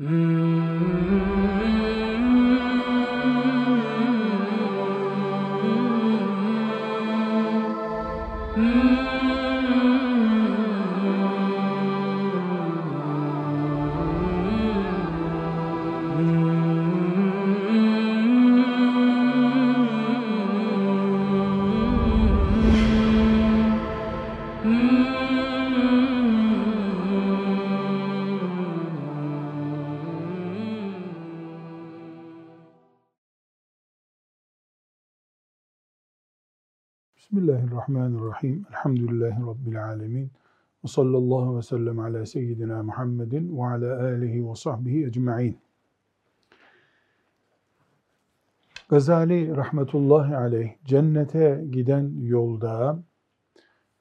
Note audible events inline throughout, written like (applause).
Mm-hmm. Bismillahirrahmanirrahim. Elhamdülillahi Rabbil alemin. Ve sallallahu ve sellem ala seyyidina Muhammedin ve ala alihi ve sahbihi ecma'in. Gazali rahmetullahi aleyh cennete giden yolda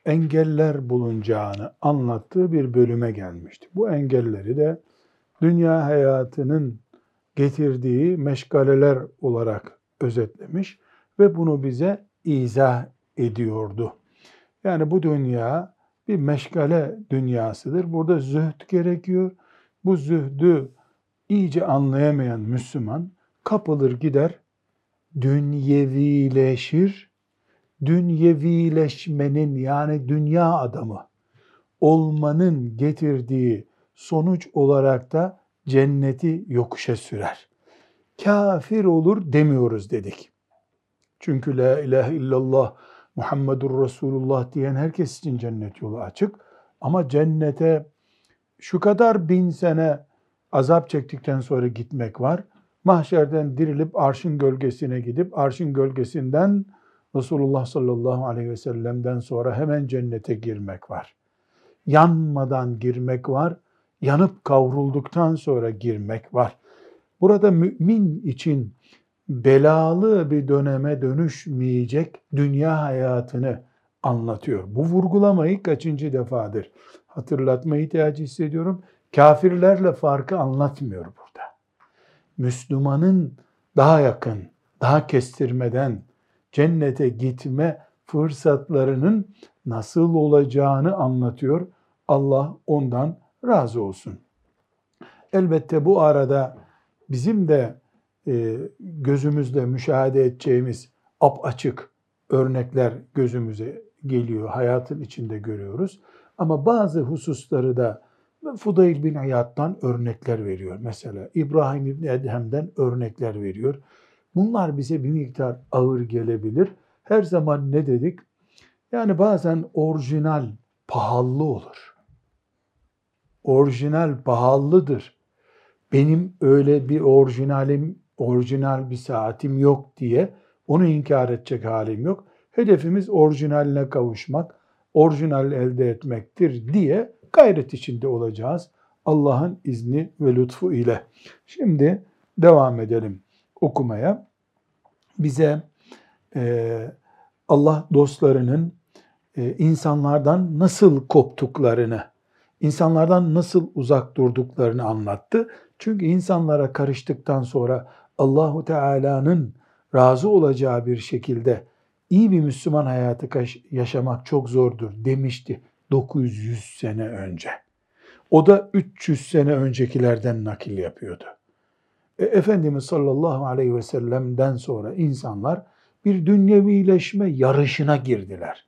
engeller bulunacağını anlattığı bir bölüme gelmişti. Bu engelleri de dünya hayatının getirdiği meşgaleler olarak özetlemiş ve bunu bize izah ediyordu. Yani bu dünya bir meşgale dünyasıdır. Burada zühd gerekiyor. Bu zühdü iyice anlayamayan Müslüman kapılır gider, dünyevileşir. Dünyevileşmenin yani dünya adamı olmanın getirdiği sonuç olarak da cenneti yokuşa sürer. Kafir olur demiyoruz dedik. Çünkü la ilahe illallah Muhammedur Resulullah diyen herkes için cennet yolu açık. Ama cennete şu kadar bin sene azap çektikten sonra gitmek var. Mahşerden dirilip arşın gölgesine gidip arşın gölgesinden Resulullah sallallahu aleyhi ve sellem'den sonra hemen cennete girmek var. Yanmadan girmek var. Yanıp kavrulduktan sonra girmek var. Burada mümin için belalı bir döneme dönüşmeyecek dünya hayatını anlatıyor. Bu vurgulamayı kaçıncı defadır hatırlatma ihtiyacı hissediyorum. Kafirlerle farkı anlatmıyor burada. Müslümanın daha yakın, daha kestirmeden cennete gitme fırsatlarının nasıl olacağını anlatıyor. Allah ondan razı olsun. Elbette bu arada bizim de e, gözümüzle müşahede edeceğimiz açık örnekler gözümüze geliyor. Hayatın içinde görüyoruz. Ama bazı hususları da Fudayl bin Hayat'tan örnekler veriyor. Mesela İbrahim İbni Edhem'den örnekler veriyor. Bunlar bize bir miktar ağır gelebilir. Her zaman ne dedik? Yani bazen orijinal pahalı olur. Orijinal pahalıdır. Benim öyle bir orijinalim orijinal bir saatim yok diye onu inkar edecek halim yok. Hedefimiz orijinaline kavuşmak, orijinal elde etmektir diye gayret içinde olacağız. Allah'ın izni ve lütfu ile. Şimdi devam edelim okumaya. Bize e, Allah dostlarının e, insanlardan nasıl koptuklarını, insanlardan nasıl uzak durduklarını anlattı. Çünkü insanlara karıştıktan sonra Allahu Teala'nın razı olacağı bir şekilde iyi bir Müslüman hayatı yaşamak çok zordur demişti 900 sene önce. O da 300 sene öncekilerden nakil yapıyordu. E, Efendimiz sallallahu aleyhi ve sellem'den sonra insanlar bir dünyevileşme yarışına girdiler.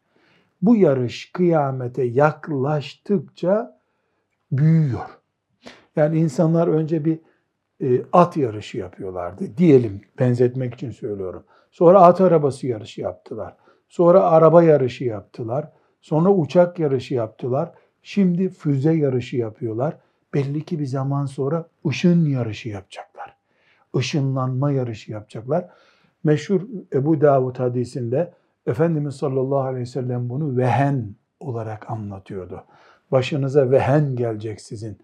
Bu yarış kıyamete yaklaştıkça büyüyor. Yani insanlar önce bir e, at yarışı yapıyorlardı. Diyelim benzetmek için söylüyorum. Sonra at arabası yarışı yaptılar. Sonra araba yarışı yaptılar. Sonra uçak yarışı yaptılar. Şimdi füze yarışı yapıyorlar. Belli ki bir zaman sonra ışın yarışı yapacaklar. Işınlanma yarışı yapacaklar. Meşhur Ebu Davud hadisinde Efendimiz sallallahu aleyhi ve sellem bunu vehen olarak anlatıyordu. Başınıza vehen gelecek sizin.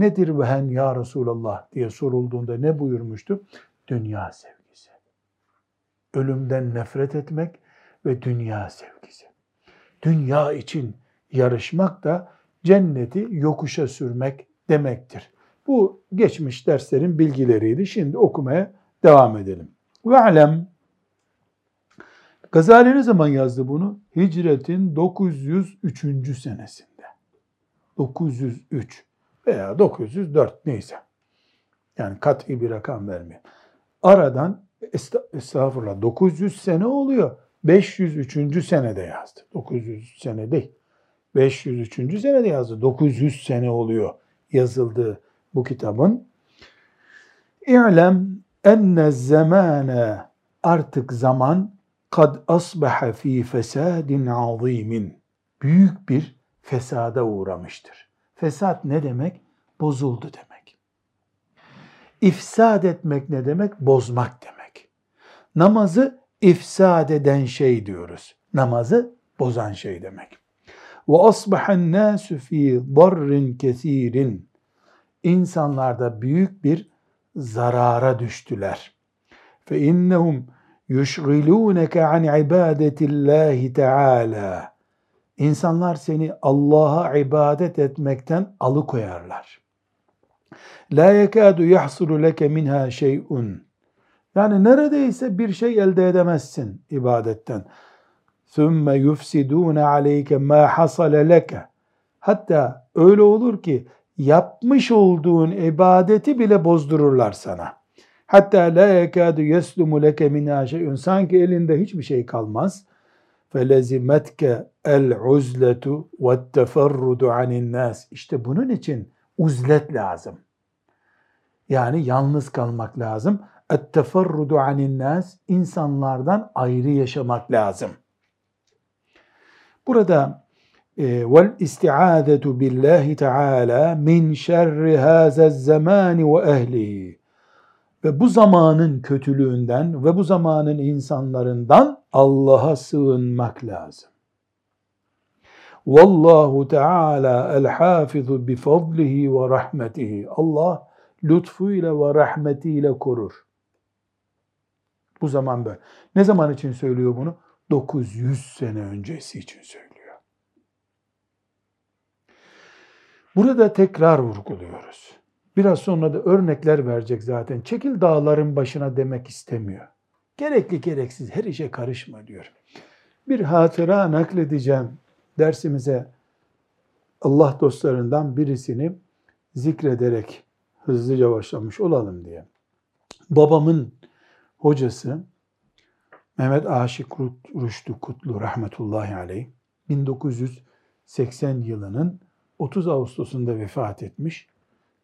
Nedir vehen ya Resulallah diye sorulduğunda ne buyurmuştu? Dünya sevgisi. Ölümden nefret etmek ve dünya sevgisi. Dünya için yarışmak da cenneti yokuşa sürmek demektir. Bu geçmiş derslerin bilgileriydi. Şimdi okumaya devam edelim. Ve Gazali ne zaman yazdı bunu? Hicretin 903. senesinde. 903 veya 904 neyse. Yani kat'i bir rakam vermiyor. Aradan estağfurullah 900 sene oluyor. 503. senede yazdı. 900 sene değil. 503. senede yazdı. 900 sene oluyor yazıldığı bu kitabın. İ'lem enne zamane artık zaman kad asbaha fi fesadin azimin. Büyük bir fesada uğramıştır. Fesat ne demek? Bozuldu demek. İfsad etmek ne demek? Bozmak demek. Namazı ifsad eden şey diyoruz. Namazı bozan şey demek. Ve asbahan nasu fi darrin kesirin. İnsanlarda büyük bir zarara düştüler. Fe innehum yushgilûneke an ibadetillahi teâlâ. İnsanlar seni Allah'a ibadet etmekten alıkoyarlar. La yekadu yahsulu leke minha şey'un. Yani neredeyse bir şey elde edemezsin ibadetten. Sümme yufsidûne aleyke mâ hasale leke. Hatta öyle olur ki yapmış olduğun ibadeti bile bozdururlar sana. Hatta la yekadu yeslumu leke minha şey'un. Sanki elinde hiçbir şey kalmaz. Uzletu ve teferrudu anin nas. İşte bunun için uzlet lazım. Yani yalnız kalmak lazım. Teferrudu anin nas. insanlardan ayrı yaşamak lazım. Burada vel isti'adetu billahi teala min şerri haza zamani ve ehlihi ve bu zamanın kötülüğünden ve bu zamanın insanlarından Allah'a sığınmak lazım. Vallahu Teala el hafizu bi fadlihi ve rahmetihi. Allah lütfuyla ve rahmetiyle korur. Bu zaman böyle. Ne zaman için söylüyor bunu? 900 sene öncesi için söylüyor. Burada tekrar vurguluyoruz. Biraz sonra da örnekler verecek zaten. Çekil dağların başına demek istemiyor. Gerekli gereksiz her işe karışma diyor. Bir hatıra nakledeceğim dersimize Allah dostlarından birisini zikrederek hızlıca başlamış olalım diye. Babamın hocası Mehmet Aşık Rüştü Kutlu rahmetullahi aleyh 1980 yılının 30 Ağustos'unda vefat etmiş.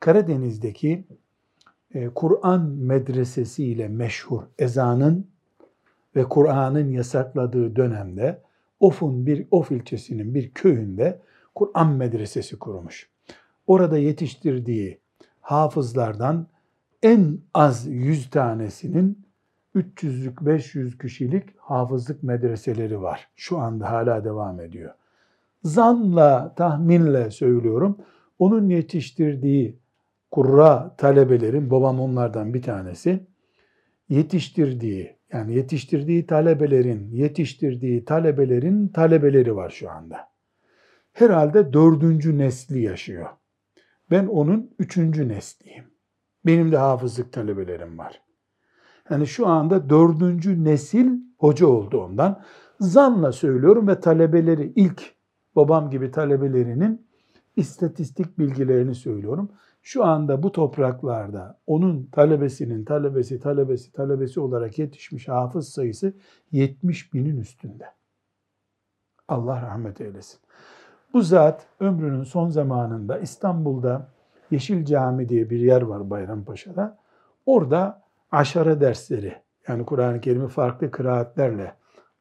Karadeniz'deki e, Kur'an medresesi ile meşhur ezanın ve Kur'an'ın yasakladığı dönemde Of'un bir Of ilçesinin bir köyünde Kur'an medresesi kurmuş. Orada yetiştirdiği hafızlardan en az 100 tanesinin 300'lük 500 kişilik hafızlık medreseleri var. Şu anda hala devam ediyor. Zanla, tahminle söylüyorum. Onun yetiştirdiği kurra talebelerin, babam onlardan bir tanesi, yetiştirdiği, yani yetiştirdiği talebelerin, yetiştirdiği talebelerin talebeleri var şu anda. Herhalde dördüncü nesli yaşıyor. Ben onun üçüncü nesliyim. Benim de hafızlık talebelerim var. Yani şu anda dördüncü nesil hoca oldu ondan. Zanla söylüyorum ve talebeleri ilk babam gibi talebelerinin istatistik bilgilerini söylüyorum. Şu anda bu topraklarda onun talebesinin talebesi, talebesi, talebesi olarak yetişmiş hafız sayısı 70 binin üstünde. Allah rahmet eylesin. Bu zat ömrünün son zamanında İstanbul'da Yeşil Cami diye bir yer var Bayrampaşa'da. Orada aşara dersleri yani Kur'an-ı Kerim'i farklı kıraatlerle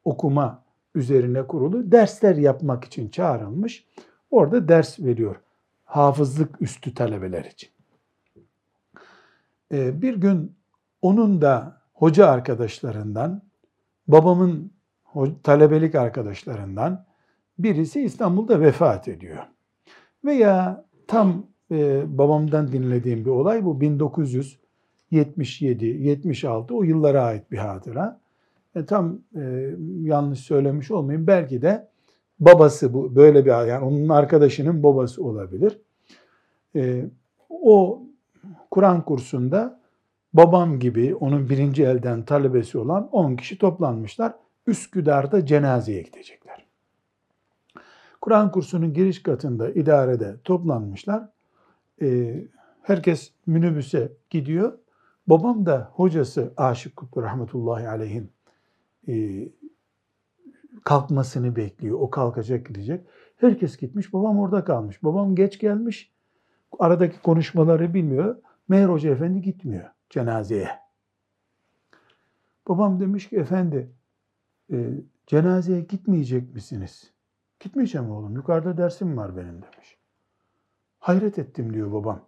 okuma üzerine kurulu dersler yapmak için çağrılmış. Orada ders veriyor hafızlık üstü talebeler için. Ee, bir gün onun da hoca arkadaşlarından, babamın talebelik arkadaşlarından birisi İstanbul'da vefat ediyor. Veya tam e, babamdan dinlediğim bir olay bu 1977, 76 o yıllara ait bir hatıra. E, tam e, yanlış söylemiş olmayayım. Belki de babası bu böyle bir yani onun arkadaşının babası olabilir. E, o Kur'an kursunda babam gibi onun birinci elden talebesi olan 10 kişi toplanmışlar. Üsküdar'da cenazeye gidecekler. Kur'an kursunun giriş katında idarede toplanmışlar. E, Herkes minibüse gidiyor. Babam da hocası Aşık Kutlu rahmetullahi aleyhin e, kalkmasını bekliyor. O kalkacak gidecek. Herkes gitmiş. Babam orada kalmış. Babam geç gelmiş. Aradaki konuşmaları bilmiyor. Meğer Hoca Efendi gitmiyor cenazeye. Babam demiş ki efendi e, cenazeye gitmeyecek misiniz? Gitmeyeceğim oğlum. Yukarıda dersim var benim demiş. Hayret ettim diyor babam.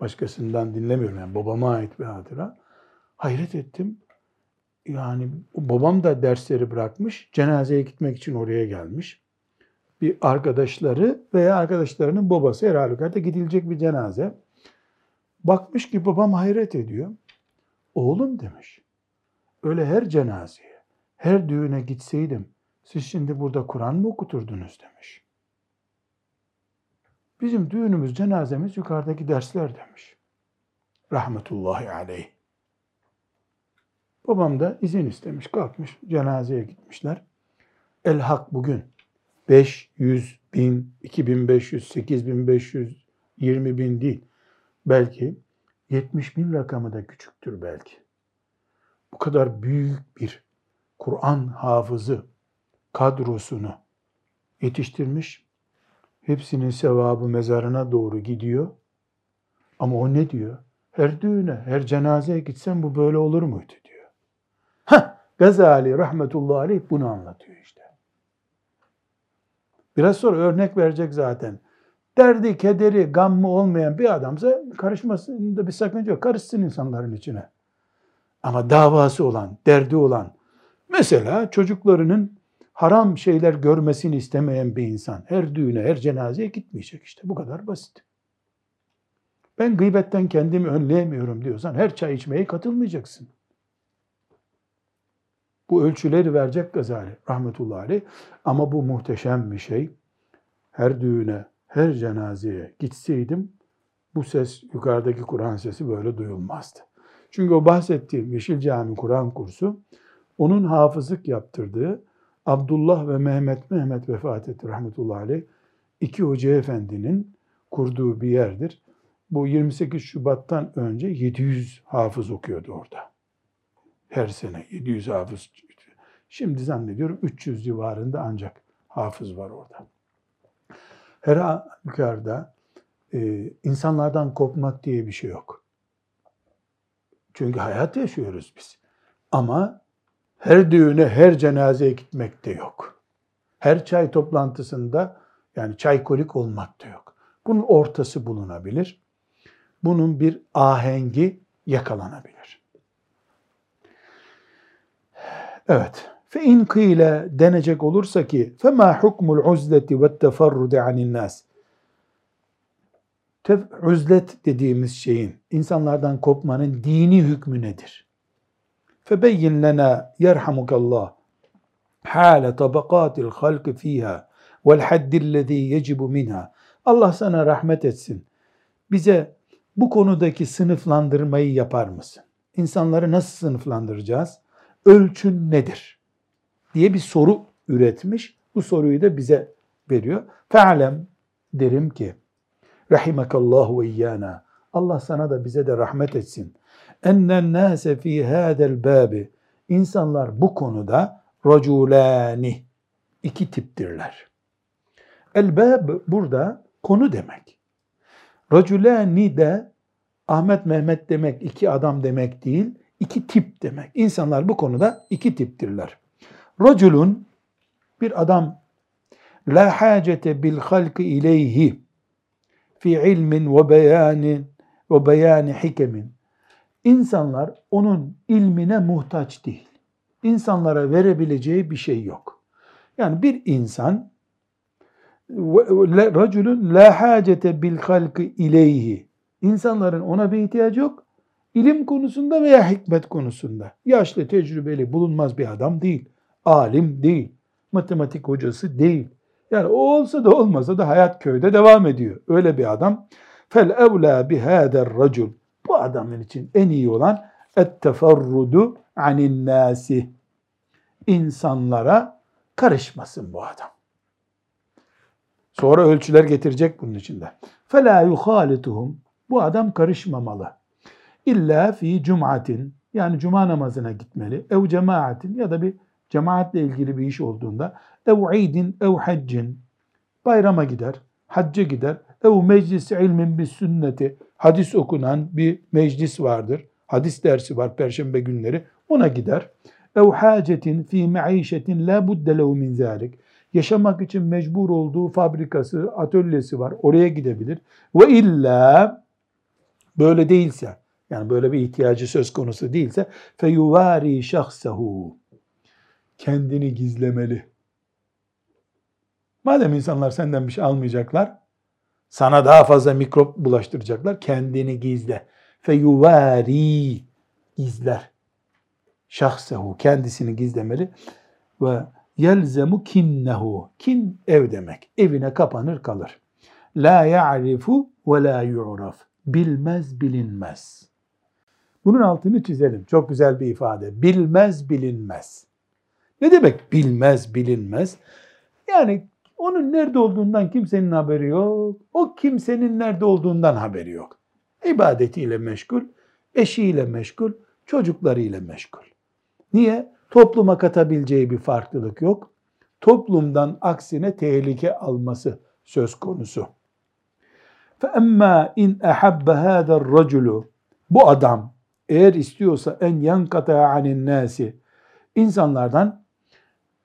Başkasından dinlemiyorum yani babama ait bir hatıra. Hayret ettim. Yani babam da dersleri bırakmış. Cenazeye gitmek için oraya gelmiş. Bir arkadaşları veya arkadaşlarının babası her halükarda gidilecek bir cenaze. Bakmış ki babam hayret ediyor. Oğlum demiş. Öyle her cenazeye, her düğüne gitseydim siz şimdi burada Kur'an mı okuturdunuz demiş. Bizim düğünümüz, cenazemiz yukarıdaki dersler demiş. Rahmetullahi aleyh. Babam da izin istemiş, kalkmış, cenazeye gitmişler. El hak bugün 500 bin, 2500, 8500, 20 bin değil. Belki 70 bin rakamı da küçüktür belki. Bu kadar büyük bir Kur'an hafızı kadrosunu yetiştirmiş Hepsinin sevabı mezarına doğru gidiyor. Ama o ne diyor? Her düğüne, her cenazeye gitsen bu böyle olur muydu Gazali rahmetullahi aleyh bunu anlatıyor işte. Biraz sonra örnek verecek zaten. Derdi, kederi, gammı olmayan bir adamsa karışmasında bir sakınca yok. Karışsın insanların içine. Ama davası olan, derdi olan, mesela çocuklarının haram şeyler görmesini istemeyen bir insan her düğüne, her cenazeye gitmeyecek işte. Bu kadar basit. Ben gıybetten kendimi önleyemiyorum diyorsan her çay içmeye katılmayacaksın. Bu ölçüleri verecek Gazali rahmetullahi aleyh. Ama bu muhteşem bir şey. Her düğüne, her cenazeye gitseydim bu ses, yukarıdaki Kur'an sesi böyle duyulmazdı. Çünkü o bahsettiğim Yeşil Cami Kur'an kursu onun hafızlık yaptırdığı Abdullah ve Mehmet Mehmet vefat etti rahmetullahi aleyh. İki hoca efendinin kurduğu bir yerdir. Bu 28 Şubat'tan önce 700 hafız okuyordu orada. Her sene 700 hafız. Şimdi zannediyorum 300 civarında ancak hafız var orada. Her halükarda e, insanlardan kopmak diye bir şey yok. Çünkü hayat yaşıyoruz biz. Ama her düğüne, her cenazeye gitmek de yok. Her çay toplantısında yani çaykolik olmak da yok. Bunun ortası bulunabilir. Bunun bir ahengi yakalanabilir. Evet. Fe in kıyle denecek olursa ki fe ma hukmul uzleti ve teferrudi anin nas. Üzlet dediğimiz şeyin, insanlardan kopmanın dini hükmü nedir? Febeyyin lena yerhamukallah hale tabakatil halki fiha vel haddillezî yecibu minha. Allah sana rahmet etsin. Bize bu konudaki sınıflandırmayı yapar mısın? İnsanları nasıl sınıflandıracağız? Ölçün nedir? diye bir soru üretmiş. Bu soruyu da bize veriyor. Fe'alem derim ki rahimakallahu ve iyyana. Allah sana da bize de rahmet etsin ennen nase fi hadel babi insanlar bu konuda raculani iki tiptirler. El bab burada konu demek. Raculani de Ahmet Mehmet demek iki adam demek değil, iki tip demek. İnsanlar bu konuda iki tiptirler. Raculun bir adam la hacete bil halki ileyhi fi ilmin ve beyanin ve beyani hikemin İnsanlar onun ilmine muhtaç değil. İnsanlara verebileceği bir şey yok. Yani bir insan raculun la hacete bil halqi ileyhi. İnsanların ona bir ihtiyacı yok ilim konusunda veya hikmet konusunda yaşlı tecrübeli bulunmaz bir adam değil. Alim değil. Matematik hocası değil. Yani o olsa da olmasa da hayat köyde devam ediyor. Öyle bir adam. Fel evla bihader racul. Bu adamın için en iyi olan etteferrudu anin nasi. İnsanlara karışmasın bu adam. Sonra ölçüler getirecek bunun içinde. Fela yuhalituhum. Bu adam karışmamalı. İlla fi cumatin yani cuma namazına gitmeli. Ev cemaatin ya da bir cemaatle ilgili bir iş olduğunda ev idin ev haccin bayrama gider, hacca gider. Ev meclis ilmin bir sünneti hadis okunan bir meclis vardır. Hadis dersi var perşembe günleri. Ona gider. Ev hacetin fi maişetin la budde lehu min zalik. Yaşamak için mecbur olduğu fabrikası, atölyesi var. Oraya gidebilir. Ve illa böyle değilse yani böyle bir ihtiyacı söz konusu değilse feyuvari şahsehu kendini gizlemeli. Madem insanlar senden bir şey almayacaklar, sana daha fazla mikrop bulaştıracaklar, kendini gizle. Feyuvari gizler. Şahsehu kendisini gizlemeli ve yelzemu kinnehu. Kin ev demek. Evine kapanır kalır. La ya'rifu ve la yu'raf. Bilmez bilinmez. Bunun altını çizelim. Çok güzel bir ifade. Bilmez bilinmez. Ne demek bilmez bilinmez? Yani onun nerede olduğundan kimsenin haberi yok. O kimsenin nerede olduğundan haberi yok. İbadetiyle meşgul, eşiyle meşgul, çocuklarıyla meşgul. Niye? Topluma katabileceği bir farklılık yok. Toplumdan aksine tehlike alması söz konusu. فَاَمَّا in اَحَبَّ هَذَا الرَّجُلُ Bu adam eğer istiyorsa en yankata anin nasi insanlardan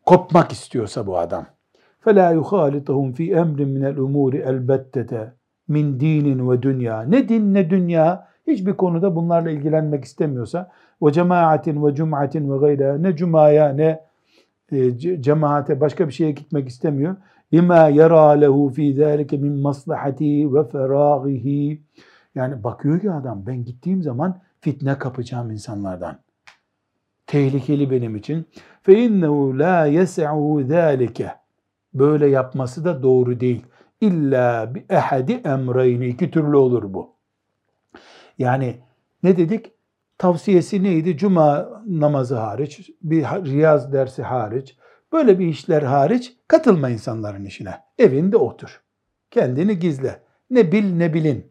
kopmak istiyorsa bu adam. فَلَا يُخَالِطَهُمْ فِي اَمْرٍ مِنَ الْاُمُورِ elbettete min dinin ve dünya. Ne din ne dünya hiçbir konuda bunlarla ilgilenmek istemiyorsa ve cemaatin ve cum'atin ve gayra ne cumaya ne e, cemaate başka bir şeye gitmek istemiyor. Lima yara lehu fi zalike min maslahati ve feragihi. Yani bakıyor ki adam ben gittiğim zaman fitne kapacağım insanlardan. Tehlikeli benim için. Fe innehu la yes'u zalike. Böyle yapması da doğru değil. İlla bi ehadi emreyni. iki türlü olur bu. Yani ne dedik? Tavsiyesi neydi? Cuma namazı hariç, bir riyaz dersi hariç, böyle bir işler hariç katılma insanların işine. Evinde otur. Kendini gizle. Ne bil ne bilin.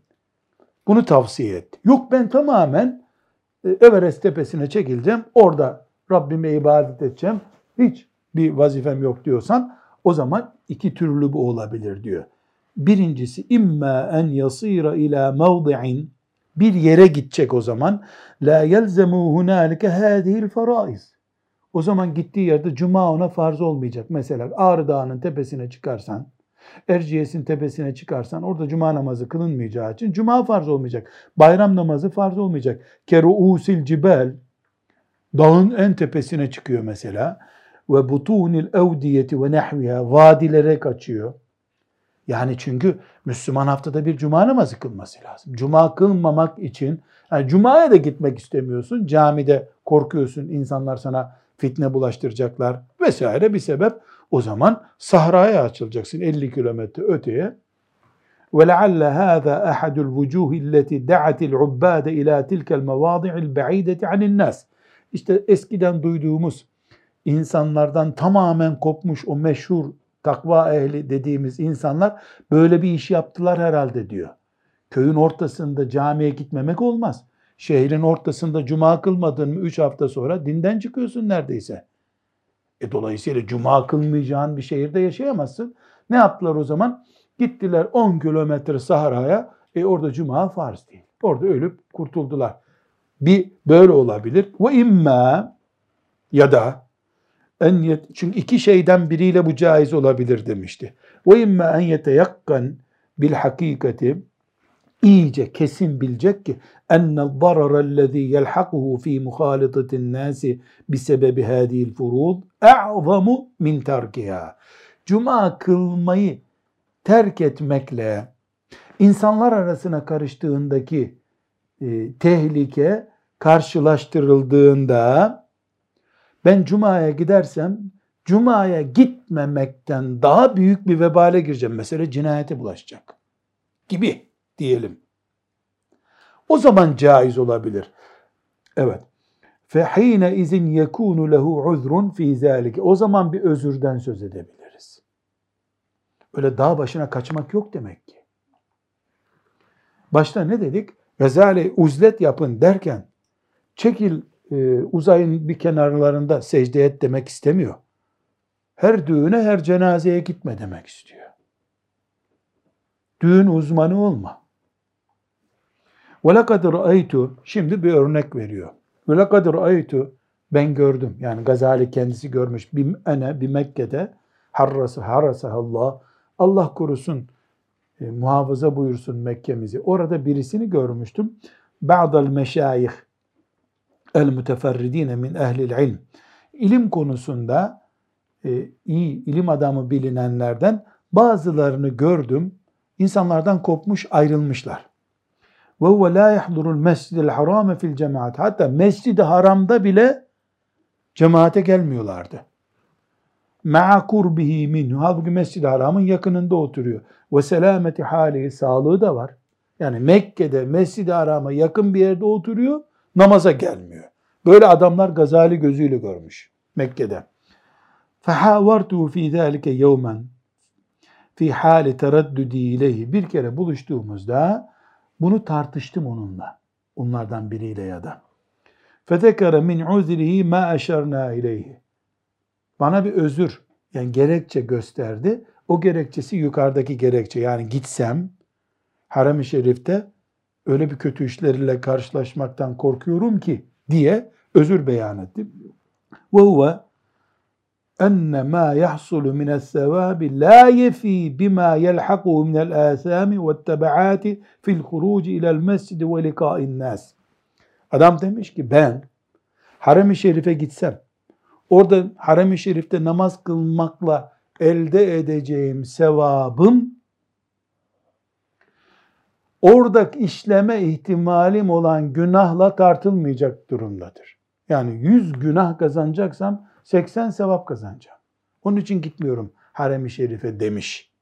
Bunu tavsiye et. Yok ben tamamen e, Everest tepesine çekileceğim. Orada Rabbime ibadet edeceğim. Hiç bir vazifem yok diyorsan o zaman iki türlü bu olabilir diyor. Birincisi imma en yasira ila mevdi'in bir yere gidecek o zaman la yelzemu hunalike hadihi'l faraiz. O zaman gittiği yerde cuma ona farz olmayacak. Mesela Ağrı Dağı'nın tepesine çıkarsan, Erciyes'in tepesine çıkarsan orada cuma namazı kılınmayacağı için cuma farz olmayacak. Bayram namazı farz olmayacak. Keruusil cibel dağın en tepesine çıkıyor mesela ve butunil evdiyeti ve nehviha vadilere kaçıyor. Yani çünkü Müslüman haftada bir cuma namazı kılması lazım. Cuma kılmamak için, yani cumaya da gitmek istemiyorsun, camide korkuyorsun, insanlar sana fitne bulaştıracaklar vesaire bir sebep. O zaman sahraya açılacaksın 50 kilometre öteye. وَلَعَلَّ هَذَا أَحَدُ الْوُجُوهِ الَّتِي دَعَتِ الْعُبَّادَ اِلَى تِلْكَ الْمَوَاضِعِ الْبَعِيدَةِ عَنِ النَّاسِ İşte eskiden duyduğumuz insanlardan tamamen kopmuş o meşhur takva ehli dediğimiz insanlar böyle bir iş yaptılar herhalde diyor. Köyün ortasında camiye gitmemek olmaz. Şehrin ortasında cuma kılmadın mı 3 hafta sonra dinden çıkıyorsun neredeyse. E dolayısıyla cuma kılmayacağın bir şehirde yaşayamazsın. Ne yaptılar o zaman? Gittiler 10 kilometre sahraya. E orada cuma farz değil. Orada ölüp kurtuldular. Bir böyle olabilir. Ve imma ya da en yet, çünkü iki şeyden biriyle bu caiz olabilir demişti. Ve imma en yeteyakkan bil hakikati iyice kesin bilecek ki ennel dararellezî yelhakuhu fî muhalitatin nâsi bisebebi hâdîl furûd e'zamu min terkiha. Cuma kılmayı terk etmekle insanlar arasına karıştığındaki e, tehlike karşılaştırıldığında ben cumaya gidersem cumaya gitmemekten daha büyük bir vebale gireceğim. Mesela cinayete bulaşacak gibi diyelim. O zaman caiz olabilir. Evet. Fehine izin yekunu lehu uzrun fi zalike. O zaman bir özürden söz edebiliriz. Öyle dağ başına kaçmak yok demek ki. Başta ne dedik? Gazali uzlet yapın derken çekil e, uzayın bir kenarlarında secde et demek istemiyor. Her düğüne her cenazeye gitme demek istiyor. Düğün uzmanı olma. وَلَقَدْ رَأَيْتُ Şimdi bir örnek veriyor. وَلَقَدْ رَأَيْتُ Ben gördüm. Yani Gazali kendisi görmüş. Bir ene bir Mekke'de harrası harrası Allah Allah korusun e, muhafaza buyursun Mekke'mizi. Orada birisini görmüştüm. Ba'dal meşayih el müteferridine min ehlil ilm. İlim konusunda e, iyi ilim adamı bilinenlerden bazılarını gördüm. İnsanlardan kopmuş ayrılmışlar. ve huve la yahdurul mescidil harame fil cemaat. Hatta mescid-i haramda bile cemaate gelmiyorlardı. Ma'a kurbihi minhu. Halbuki mescid-i haramın yakınında oturuyor. Ve selameti hali sağlığı da var. Yani Mekke'de mescid-i harama yakın bir yerde oturuyor. Namaza gelmiyor. Böyle adamlar Gazali gözüyle görmüş Mekke'de. Fehavartu fi zalike yevmen fi hali teraddudi ileyhi. Bir kere buluştuğumuzda bunu tartıştım onunla. Onlardan biriyle ya da. Fezekere min uzrihi ma eşerna ileyhi. Bana bir özür yani gerekçe gösterdi. O gerekçesi yukarıdaki gerekçe. Yani gitsem harem-i şerifte öyle bir kötü işlerle karşılaşmaktan korkuyorum ki diye özür beyan etti. Huve enne ma yahsulu min es-sevabi la yefi bima yelhaku min el-asami ve tebaati fil huruci ila'l mescid ve liqa'in nas. Adam demiş ki ben harem-i şerife gitsem orada harem-i şerifte namaz kılmakla elde edeceğim sevabım orada işleme ihtimalim olan günahla tartılmayacak durumdadır. Yani 100 günah kazanacaksam 80 sevap kazanacağım. Onun için gitmiyorum harem-i şerife demiş.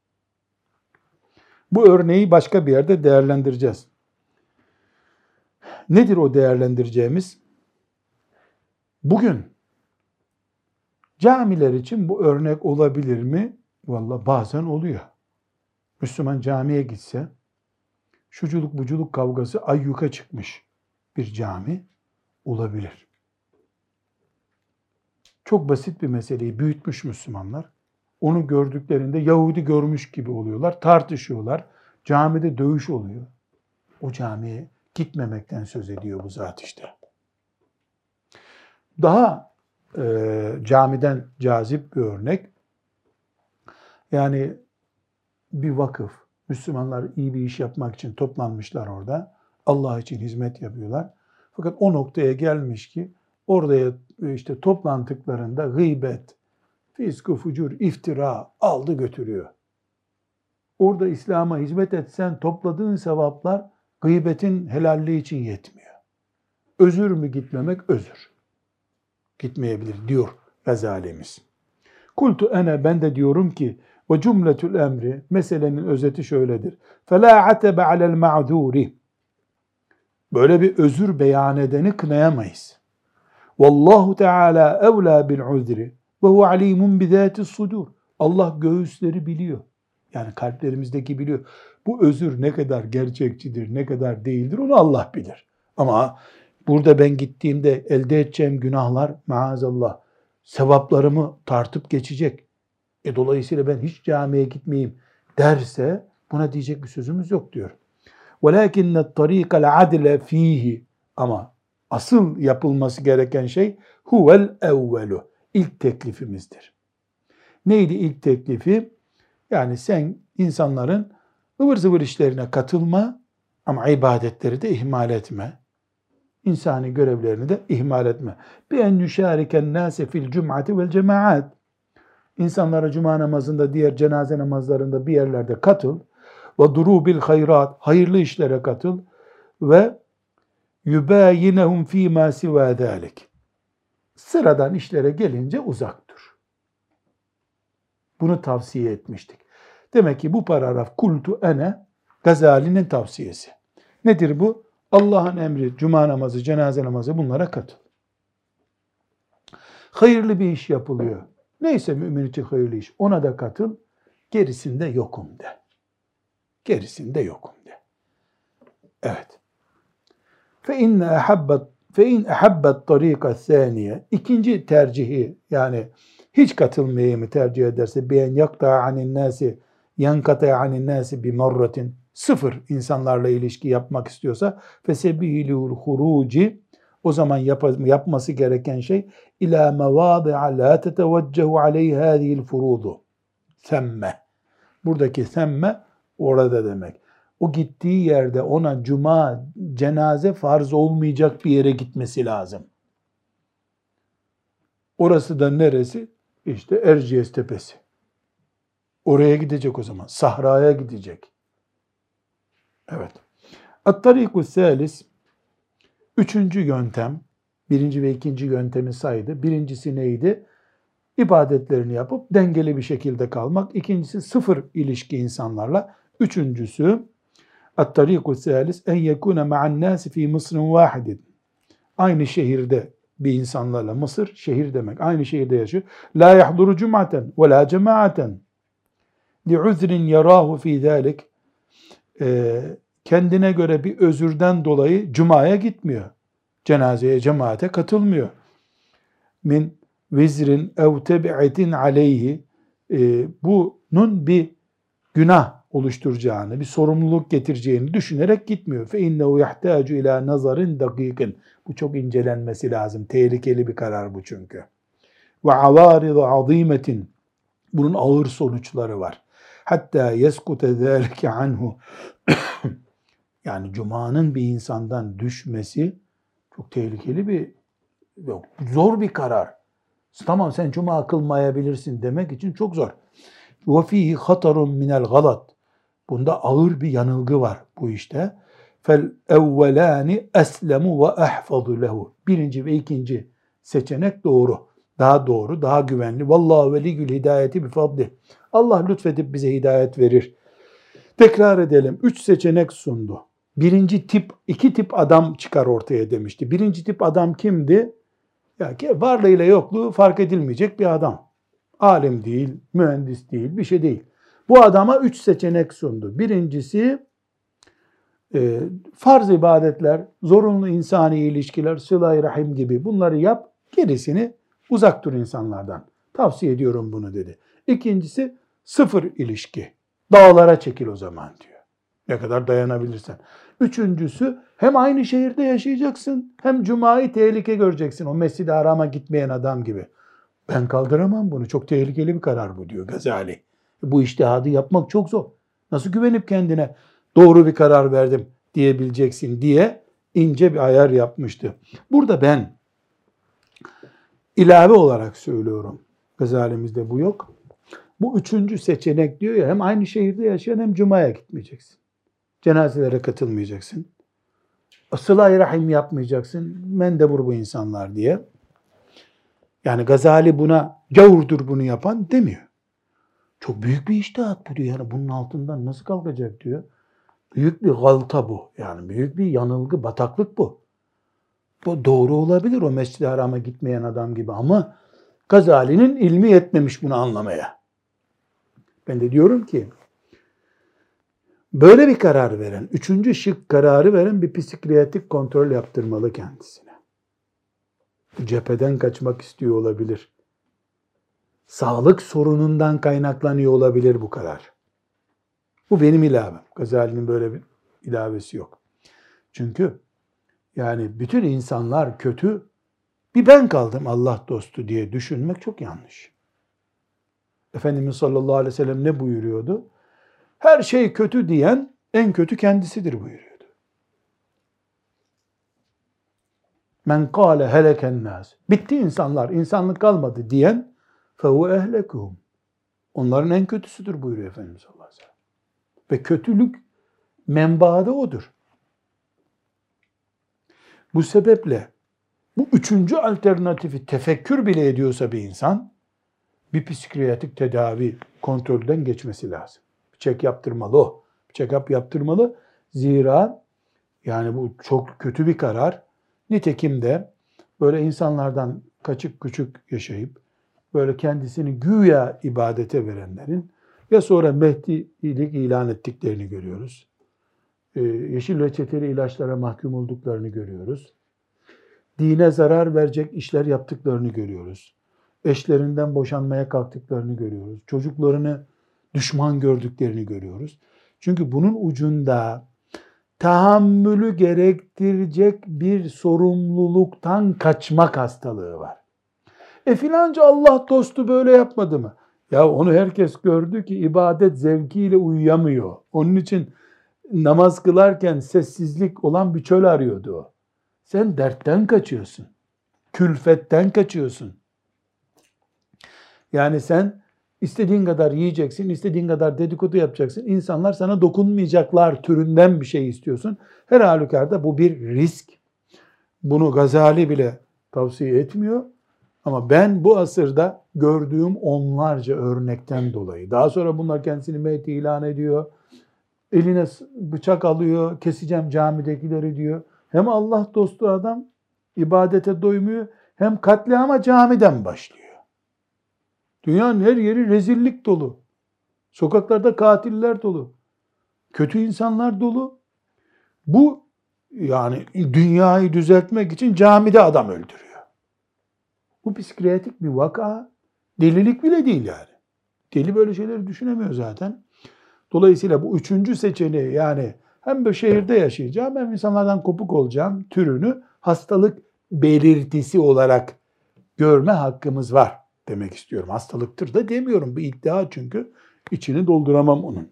Bu örneği başka bir yerde değerlendireceğiz. Nedir o değerlendireceğimiz? Bugün camiler için bu örnek olabilir mi? Valla bazen oluyor. Müslüman camiye gitse, şuculuk buculuk kavgası ayyuka çıkmış bir cami olabilir. Çok basit bir meseleyi büyütmüş Müslümanlar. Onu gördüklerinde Yahudi görmüş gibi oluyorlar, tartışıyorlar. Camide dövüş oluyor. O camiye gitmemekten söz ediyor bu zat işte. Daha e, camiden cazip bir örnek. Yani bir vakıf, Müslümanlar iyi bir iş yapmak için toplanmışlar orada. Allah için hizmet yapıyorlar. Fakat o noktaya gelmiş ki orada işte toplantıklarında gıybet, fisku fucur, iftira aldı götürüyor. Orada İslam'a hizmet etsen topladığın sevaplar gıybetin helalliği için yetmiyor. Özür mü gitmemek? Özür. Gitmeyebilir diyor Gazalimiz. Kultu ene ben de diyorum ki ve cümletül emri meselenin özeti şöyledir. Fela atebe alel ma'zuri. Böyle bir özür beyan edeni kınayamayız. Vallahu Teala evla bil uzri ve hu alimun bi zati sudur. Allah göğüsleri biliyor. Yani kalplerimizdeki biliyor. Bu özür ne kadar gerçekçidir, ne kadar değildir onu Allah bilir. Ama burada ben gittiğimde elde edeceğim günahlar maazallah sevaplarımı tartıp geçecek. E dolayısıyla ben hiç camiye gitmeyeyim derse buna diyecek bir sözümüz yok diyor. وَلَكِنَّ الطَّر۪يقَ الْعَدْلَ fihi Ama asıl yapılması gereken şey huvel evvelu. İlk teklifimizdir. Neydi ilk teklifi? Yani sen insanların ıvır zıvır işlerine katılma ama ibadetleri de ihmal etme. İnsani görevlerini de ihmal etme. Bi en yüşariken nase fil cum'ati vel cemaat. İnsanlara cuma namazında, diğer cenaze namazlarında bir yerlerde katıl. Ve durubil hayrat, hayırlı işlere katıl. Ve yübâyinehum fîmâ sivâ dâlik. Sıradan işlere gelince uzak dur. Bunu tavsiye etmiştik. Demek ki bu paragraf kultu ene Gazali'nin tavsiyesi. Nedir bu? Allah'ın emri, cuma namazı, cenaze namazı bunlara katıl. Hayırlı bir iş yapılıyor. Neyse mümin için hayırlı iş. Ona da katıl. Gerisinde yokum de. Gerisinde yokum de. Evet. Fe inne ehabbet fe in ehabbet tarika saniye ikinci tercihi yani hiç katılmayı mı tercih ederse beyen yakta anin nasi yankata anin nasi bi marratin sıfır insanlarla ilişki yapmak istiyorsa fesebilul huruci o zaman yap, yapması gereken şey ila mevadi'a la teteveccehu aleyhi hâzihil furudu. Semme. Buradaki semme orada demek. O gittiği yerde ona cuma, cenaze farz olmayacak bir yere gitmesi lazım. Orası da neresi? İşte Erciyes Tepesi. Oraya gidecek o zaman. Sahraya gidecek. Evet. At-tariku salis Üçüncü yöntem, birinci ve ikinci yöntemi saydı. Birincisi neydi? İbadetlerini yapıp dengeli bir şekilde kalmak. İkincisi sıfır ilişki insanlarla. Üçüncüsü At-tariku salis en yekune ma'an nasi fi Mısr'ın vahidin. Aynı şehirde bir insanlarla Mısır şehir demek. Aynı şehirde yaşıyor. La yahduru cum'aten ve la cemaaten. Li uzrin yarahu fi zalik. Ee, kendine göre bir özürden dolayı cumaya gitmiyor. Cenazeye, cemaate katılmıyor. Min vizrin ev tebi'etin aleyhi. Ee, bunun bir günah oluşturacağını, bir sorumluluk getireceğini düşünerek gitmiyor. Fe innehu yahtacu ila nazarin dakikin. Bu çok incelenmesi lazım. Tehlikeli bir karar bu çünkü. Ve avaridu azimetin. Bunun ağır sonuçları var. Hatta yeskute zâlike anhu. (coughs) yani cumanın bir insandan düşmesi çok tehlikeli bir yok, zor bir karar. Tamam sen cuma kılmayabilirsin demek için çok zor. Ve fihi hatarun minel galat. Bunda ağır bir yanılgı var bu işte. Fel evvelani eslemu ve ehfazu lehu. Birinci ve ikinci seçenek doğru. Daha doğru, daha güvenli. Vallahu veligül hidayeti bi fadli. Allah lütfedip bize hidayet verir. Tekrar edelim. Üç seçenek sundu birinci tip, iki tip adam çıkar ortaya demişti. Birinci tip adam kimdi? Ya ki varlığıyla yokluğu fark edilmeyecek bir adam. Alim değil, mühendis değil, bir şey değil. Bu adama üç seçenek sundu. Birincisi e, farz ibadetler, zorunlu insani ilişkiler, sıla rahim gibi bunları yap, gerisini uzak dur insanlardan. Tavsiye ediyorum bunu dedi. İkincisi sıfır ilişki. Dağlara çekil o zaman diyor. Ne kadar dayanabilirsen. Üçüncüsü hem aynı şehirde yaşayacaksın hem cumayı tehlike göreceksin. O mescid Haram'a gitmeyen adam gibi. Ben kaldıramam bunu. Çok tehlikeli bir karar bu diyor Gazali. Bu iştihadı yapmak çok zor. Nasıl güvenip kendine doğru bir karar verdim diyebileceksin diye ince bir ayar yapmıştı. Burada ben ilave olarak söylüyorum. Gazalimizde bu yok. Bu üçüncü seçenek diyor ya hem aynı şehirde yaşayan hem cumaya gitmeyeceksin. Cenazelere katılmayacaksın. Sıla-i rahim yapmayacaksın. Mendebur bu insanlar diye. Yani Gazali buna gavurdur bunu yapan demiyor. Çok büyük bir iştihat bu diyor. Yani bunun altından nasıl kalkacak diyor. Büyük bir galta bu. Yani büyük bir yanılgı, bataklık bu. Bu doğru olabilir o Mescid-i Haram'a gitmeyen adam gibi ama Gazali'nin ilmi yetmemiş bunu anlamaya. Ben de diyorum ki Böyle bir karar veren, üçüncü şık kararı veren bir psikiyatrik kontrol yaptırmalı kendisine. Cepheden kaçmak istiyor olabilir. Sağlık sorunundan kaynaklanıyor olabilir bu karar. Bu benim ilavem. Gazali'nin böyle bir ilavesi yok. Çünkü yani bütün insanlar kötü, bir ben kaldım Allah dostu diye düşünmek çok yanlış. Efendimiz sallallahu aleyhi ve sellem ne buyuruyordu? her şey kötü diyen en kötü kendisidir buyuruyordu. Men kâle heleken nâs. Bitti insanlar, insanlık kalmadı diyen fehu ehlekuhum. Onların en kötüsüdür buyuruyor Efendimiz sallallahu aleyhi ve kötülük menbaada odur. Bu sebeple bu üçüncü alternatifi tefekkür bile ediyorsa bir insan bir psikiyatrik tedavi kontrolden geçmesi lazım check yaptırmalı o. Check-up yaptırmalı. Zira yani bu çok kötü bir karar. Nitekim de böyle insanlardan kaçık küçük yaşayıp böyle kendisini güya ibadete verenlerin ya sonra Mehdilik ilan ettiklerini görüyoruz. e, yeşil reçeteli ilaçlara mahkum olduklarını görüyoruz. Dine zarar verecek işler yaptıklarını görüyoruz. Eşlerinden boşanmaya kalktıklarını görüyoruz. Çocuklarını düşman gördüklerini görüyoruz. Çünkü bunun ucunda tahammülü gerektirecek bir sorumluluktan kaçmak hastalığı var. E filanca Allah dostu böyle yapmadı mı? Ya onu herkes gördü ki ibadet zevkiyle uyuyamıyor. Onun için namaz kılarken sessizlik olan bir çöl arıyordu o. Sen dertten kaçıyorsun. Külfetten kaçıyorsun. Yani sen istediğin kadar yiyeceksin, istediğin kadar dedikodu yapacaksın. İnsanlar sana dokunmayacaklar türünden bir şey istiyorsun. Her halükarda bu bir risk. Bunu Gazali bile tavsiye etmiyor. Ama ben bu asırda gördüğüm onlarca örnekten dolayı. Daha sonra bunlar kendisini mehdi ilan ediyor. Eline bıçak alıyor, keseceğim camidekileri diyor. Hem Allah dostu adam ibadete doymuyor hem katliama camiden başlıyor. Dünyanın her yeri rezillik dolu. Sokaklarda katiller dolu. Kötü insanlar dolu. Bu yani dünyayı düzeltmek için camide adam öldürüyor. Bu psikiyatrik bir vaka. Delilik bile değil yani. Deli böyle şeyleri düşünemiyor zaten. Dolayısıyla bu üçüncü seçeneği yani hem bir şehirde yaşayacağım hem insanlardan kopuk olacağım türünü hastalık belirtisi olarak görme hakkımız var demek istiyorum. Hastalıktır da demiyorum. Bir iddia çünkü içini dolduramam onun.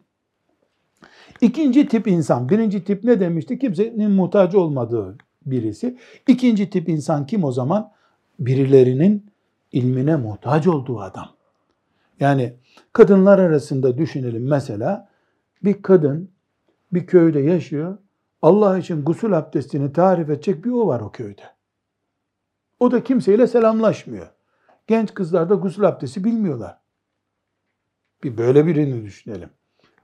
İkinci tip insan. Birinci tip ne demişti? Kimsenin muhtaç olmadığı birisi. İkinci tip insan kim o zaman? Birilerinin ilmine muhtaç olduğu adam. Yani kadınlar arasında düşünelim mesela bir kadın bir köyde yaşıyor. Allah için gusül abdestini tarif edecek bir o var o köyde. O da kimseyle selamlaşmıyor. Genç kızlar da gusül abdesti bilmiyorlar. Bir böyle birini düşünelim.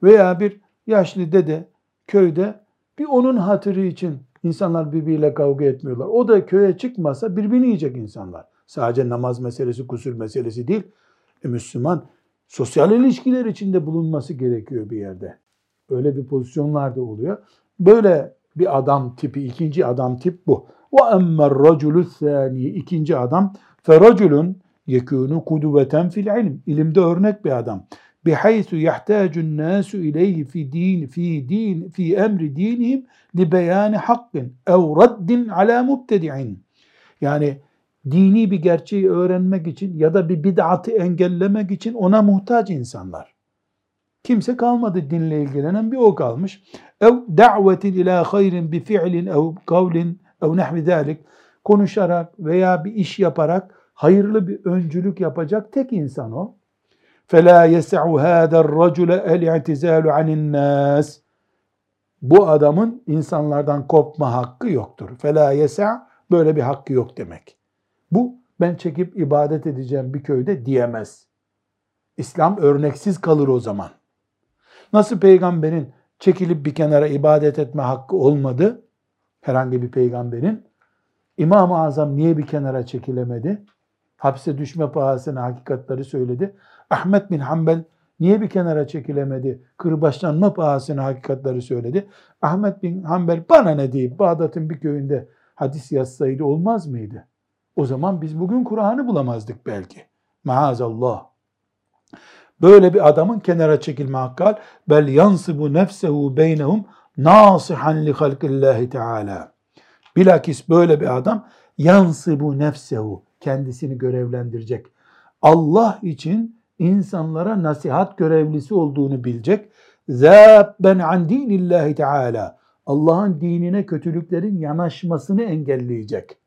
Veya bir yaşlı dede köyde bir onun hatırı için insanlar birbiriyle kavga etmiyorlar. O da köye çıkmasa birbirini yiyecek insanlar. Sadece namaz meselesi, gusül meselesi değil. E Müslüman sosyal ilişkiler içinde bulunması gerekiyor bir yerde. Öyle bir pozisyonlar da oluyor. Böyle bir adam tipi, ikinci adam tip bu. Emmer raculu thani, ikinci adam feraculun yekûnu kuduveten fil ilm. İlimde örnek bir adam. Bihaysu yahtacun nasu ileyhi fi din fi din fi emri dinihim li beyani hakkın ev raddin ala mubtedi'in. Yani dini bir gerçeği öğrenmek için ya da bir bid'atı engellemek için ona muhtaç insanlar. Kimse kalmadı dinle ilgilenen bir o kalmış. Ev da'vetin ila hayrin bi fi'lin ev kavlin ev nahvi zalik konuşarak veya bir iş yaparak hayırlı bir öncülük yapacak tek insan o. فَلَا يَسَعُ هَذَا الرَّجُلَ الْاِعْتِزَالُ عَنِ النَّاسِ Bu adamın insanlardan kopma hakkı yoktur. فَلَا يَسَعْ Böyle bir hakkı yok demek. Bu ben çekip ibadet edeceğim bir köyde diyemez. İslam örneksiz kalır o zaman. Nasıl peygamberin çekilip bir kenara ibadet etme hakkı olmadı? Herhangi bir peygamberin. İmam-ı Azam niye bir kenara çekilemedi? Hapse düşme pahasına hakikatleri söyledi. Ahmet bin Hanbel niye bir kenara çekilemedi? Kırbaçlanma pahasına hakikatleri söyledi. Ahmet bin Hanbel bana ne deyip Bağdat'ın bir köyünde hadis yazsaydı olmaz mıydı? O zaman biz bugün Kur'an'ı bulamazdık belki. Maazallah. Böyle bir adamın kenara çekilme hakkı bel yansibu nefsehu beynehum nasihan li halkillahi teala. Bilakis böyle bir adam yansibu nefsehu kendisini görevlendirecek. Allah için insanlara nasihat görevlisi olduğunu bilecek. Zâbben an dinillahi teala. Allah'ın dinine kötülüklerin yanaşmasını engelleyecek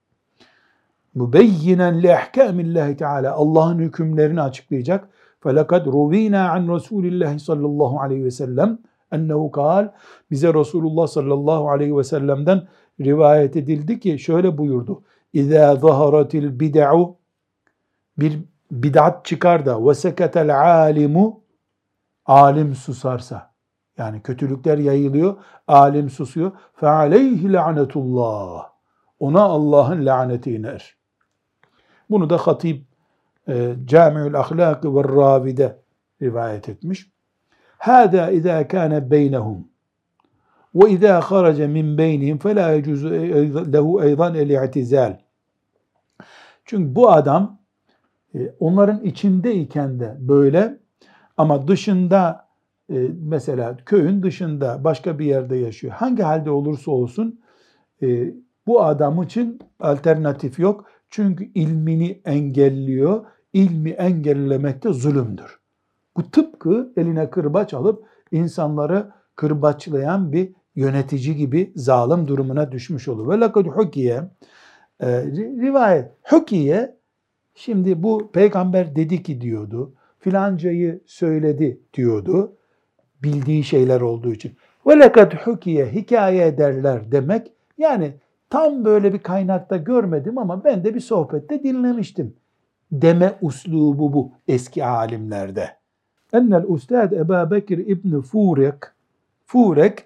mübeyyinen li ehkâmillahi teâlâ Allah'ın hükümlerini açıklayacak. فَلَقَدْ رُوِينَا عَنْ رَسُولِ اللّٰهِ sallallahu aleyhi ve sellem ennehu kal bize Resulullah sallallahu aleyhi ve sellem'den rivayet edildi ki şöyle buyurdu. İza zaharatil bid'u bir bidat çıkar da veseketel alimu alim susarsa yani kötülükler yayılıyor, alim susuyor. Fe aleyhi lanetullah. Ona Allah'ın laneti iner. Bunu da Hatib e, Camiül Ahlak ve Ravide rivayet etmiş. Hada izâ kâne beynehum ve izâ kharaca min beynihim fe la yecuzu e, e, lehu eydan el i'tizal. Çünkü bu adam onların içindeyken de böyle ama dışında e, mesela köyün dışında başka bir yerde yaşıyor. Hangi halde olursa olsun e, bu adam için alternatif yok. Çünkü ilmini engelliyor. İlmi engellemek de zulümdür. Bu tıpkı eline kırbaç alıp insanları kırbaçlayan bir yönetici gibi zalim durumuna düşmüş olur. Ve lekad hukiye e, rivayet hukiye şimdi bu peygamber dedi ki diyordu. Filancayı söyledi diyordu. Bildiği şeyler olduğu için. Lekad hukiye hikaye ederler demek. Yani tam böyle bir kaynakta görmedim ama ben de bir sohbette dinlemiştim. Deme uslubu bu eski alimlerde. Ennel Ustad Ebu Bekir İbni Furek Furek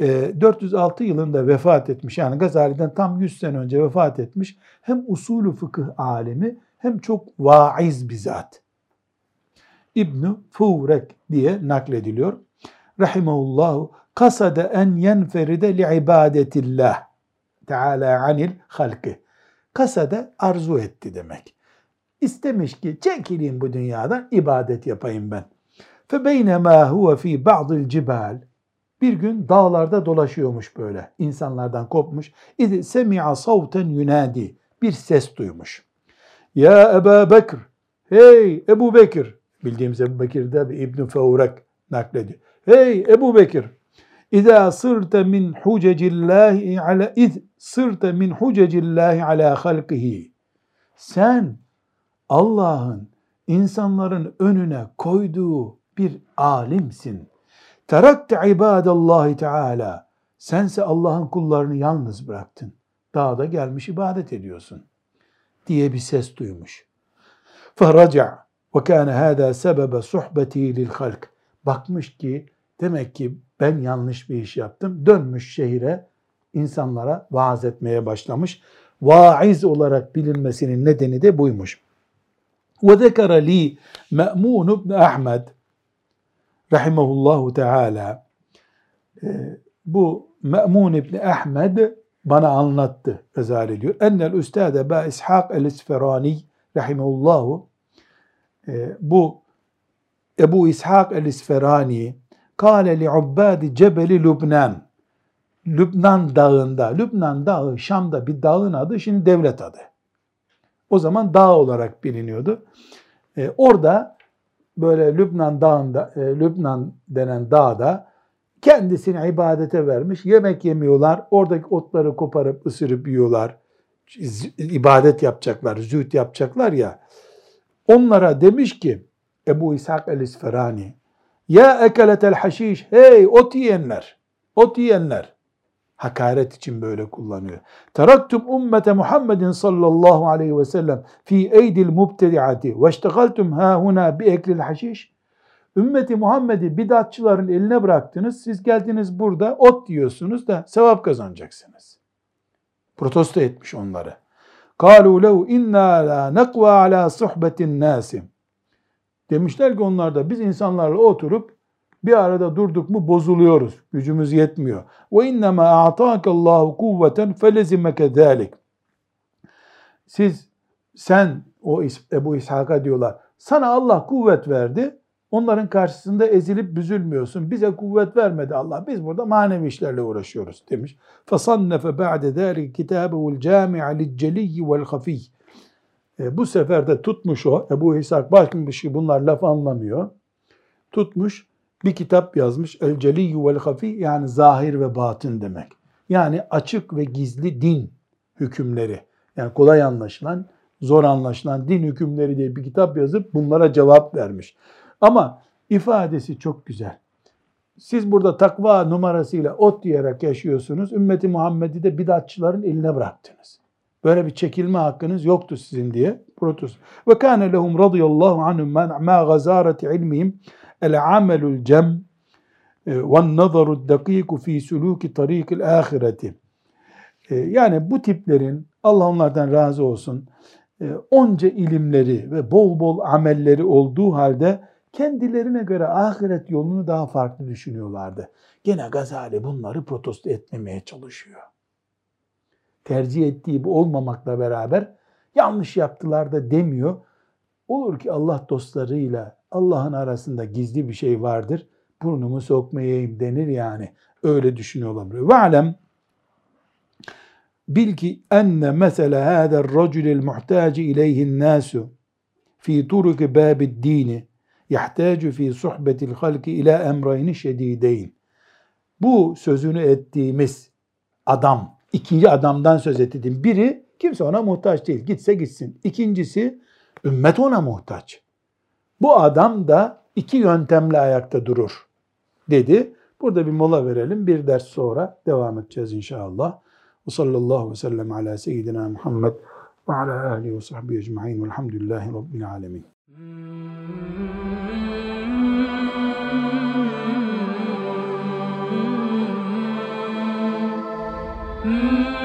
406 e, yılında vefat etmiş. Yani Gazali'den tam 100 sene önce vefat etmiş. Hem usulü fıkıh alimi hem çok vaiz bir zat. İbn Furek diye naklediliyor. Rahimehullah kasada en yenferide li ibadetillah Teala anil halki. Kasada arzu etti demek. İstemiş ki çekileyim bu dünyadan ibadet yapayım ben. Fe beynema huve fi ba'dil cibal bir gün dağlarda dolaşıyormuş böyle. insanlardan kopmuş. İdi semi'a savten yunadi. Bir ses duymuş. Ya Ebu Bekir, hey Ebu Bekir, bildiğimiz Ebu Bekir'de İbn-i Fevrek naklediyor. Hey Ebu Bekir, İza sırte min hucecillahi ala iz sırte min hucecillahi ala halqihi. Sen Allah'ın insanların önüne koyduğu bir alimsin. Terakte ibadallahi teala. Sense Allah'ın kullarını yalnız bıraktın. Dağda gelmiş ibadet ediyorsun. Diye bir ses duymuş. Kâne hâdâ sebebe suhbeti lil halk. Bakmış ki demek ki ben yanlış bir iş yaptım. Dönmüş şehire insanlara vaaz etmeye başlamış. Vaiz olarak bilinmesinin nedeni de buymuş. Zekara li Me'mun ibn Ahmed rahimahullahu teala e, bu Me'mun ibn Ahmed bana anlattı Gazali diyor. Ennel üstade ba İshak el-İsferani rahimahullahu e, bu Ebu İshak el-İsferani kâle li ubbâdi cebeli Lübnan Lübnan dağında, Lübnan dağı Şam'da bir dağın adı şimdi devlet adı. O zaman dağ olarak biliniyordu. Ee, orada böyle Lübnan dağında, e, Lübnan denen dağda kendisini ibadete vermiş. Yemek yemiyorlar. Oradaki otları koparıp ısırıp yiyorlar. İbadet yapacaklar, züht yapacaklar ya. Onlara demiş ki Ebu İshak el-İsferani Ya ekeletel haşiş Hey ot yiyenler, ot yiyenler hakaret için böyle kullanıyor. Teraktum ummete Muhammedin sallallahu aleyhi ve sellem fi eydil mubtedi'ati ve iştegaltum ha huna bi eklil haşiş. Ümmeti Muhammed'i bidatçıların eline bıraktınız. Siz geldiniz burada ot diyorsunuz da sevap kazanacaksınız. Protesto etmiş onları. قَالُوا لَوْ اِنَّا لَا نَقْوَى عَلَى صُحْبَةِ النَّاسِ Demişler ki onlar da biz insanlarla oturup bir arada durduk mu bozuluyoruz. Gücümüz yetmiyor. Ve innema a'takallahu kuvveten felezimeke zalik. Siz sen o Ebu İshak'a diyorlar. Sana Allah kuvvet verdi. Onların karşısında ezilip büzülmüyorsun. Bize kuvvet vermedi Allah. Biz burada manevi işlerle uğraşıyoruz demiş. فَصَنَّفَ بَعْدَ ذَٰلِكَ كِتَابَهُ الْجَامِعَ لِلْجَلِيِّ وَالْخَفِيِّ e, Bu sefer de tutmuş o. Ebu İshak başka bir şey bunlar laf anlamıyor. Tutmuş bir kitap yazmış. El Celiyyu vel Hafi yani zahir ve batın demek. Yani açık ve gizli din hükümleri. Yani kolay anlaşılan, zor anlaşılan din hükümleri diye bir kitap yazıp bunlara cevap vermiş. Ama ifadesi çok güzel. Siz burada takva numarasıyla ot diyerek yaşıyorsunuz. Ümmeti Muhammed'i de bidatçıların eline bıraktınız. Böyle bir çekilme hakkınız yoktu sizin diye protesto. Ve kâne lehum radıyallahu anhum ma gazareti ilmihim el amelul cem e, ve nazaru dakiku fi suluki tarikil ahireti. E, yani bu tiplerin Allah onlardan razı olsun e, onca ilimleri ve bol bol amelleri olduğu halde kendilerine göre ahiret yolunu daha farklı düşünüyorlardı. Gene Gazali bunları protesto etmemeye çalışıyor. Tercih ettiği bu olmamakla beraber yanlış yaptılar da demiyor. Olur ki Allah dostlarıyla Allah'ın arasında gizli bir şey vardır. Burnumu sokmayayım denir yani. Öyle düşünüyor olabilir. Ve alem bil ki enne mesela hâzel racülil muhtaci ileyhin nâsu fi turuki bâbid dini yahtacu fi suhbetil halki ila emrayni şedideyn. Bu sözünü ettiğimiz adam, ikinci adamdan söz ettiğim biri kimse ona muhtaç değil. Gitse gitsin. İkincisi ümmet ona muhtaç. Bu adam da iki yöntemle ayakta durur dedi. Burada bir mola verelim. Bir ders sonra devam edeceğiz inşallah. Ve sallallahu ve sellem ala seyyidina Muhammed ve ala alihi ve sahbihi ecma'in velhamdülillahi rabbil alemin. Mm.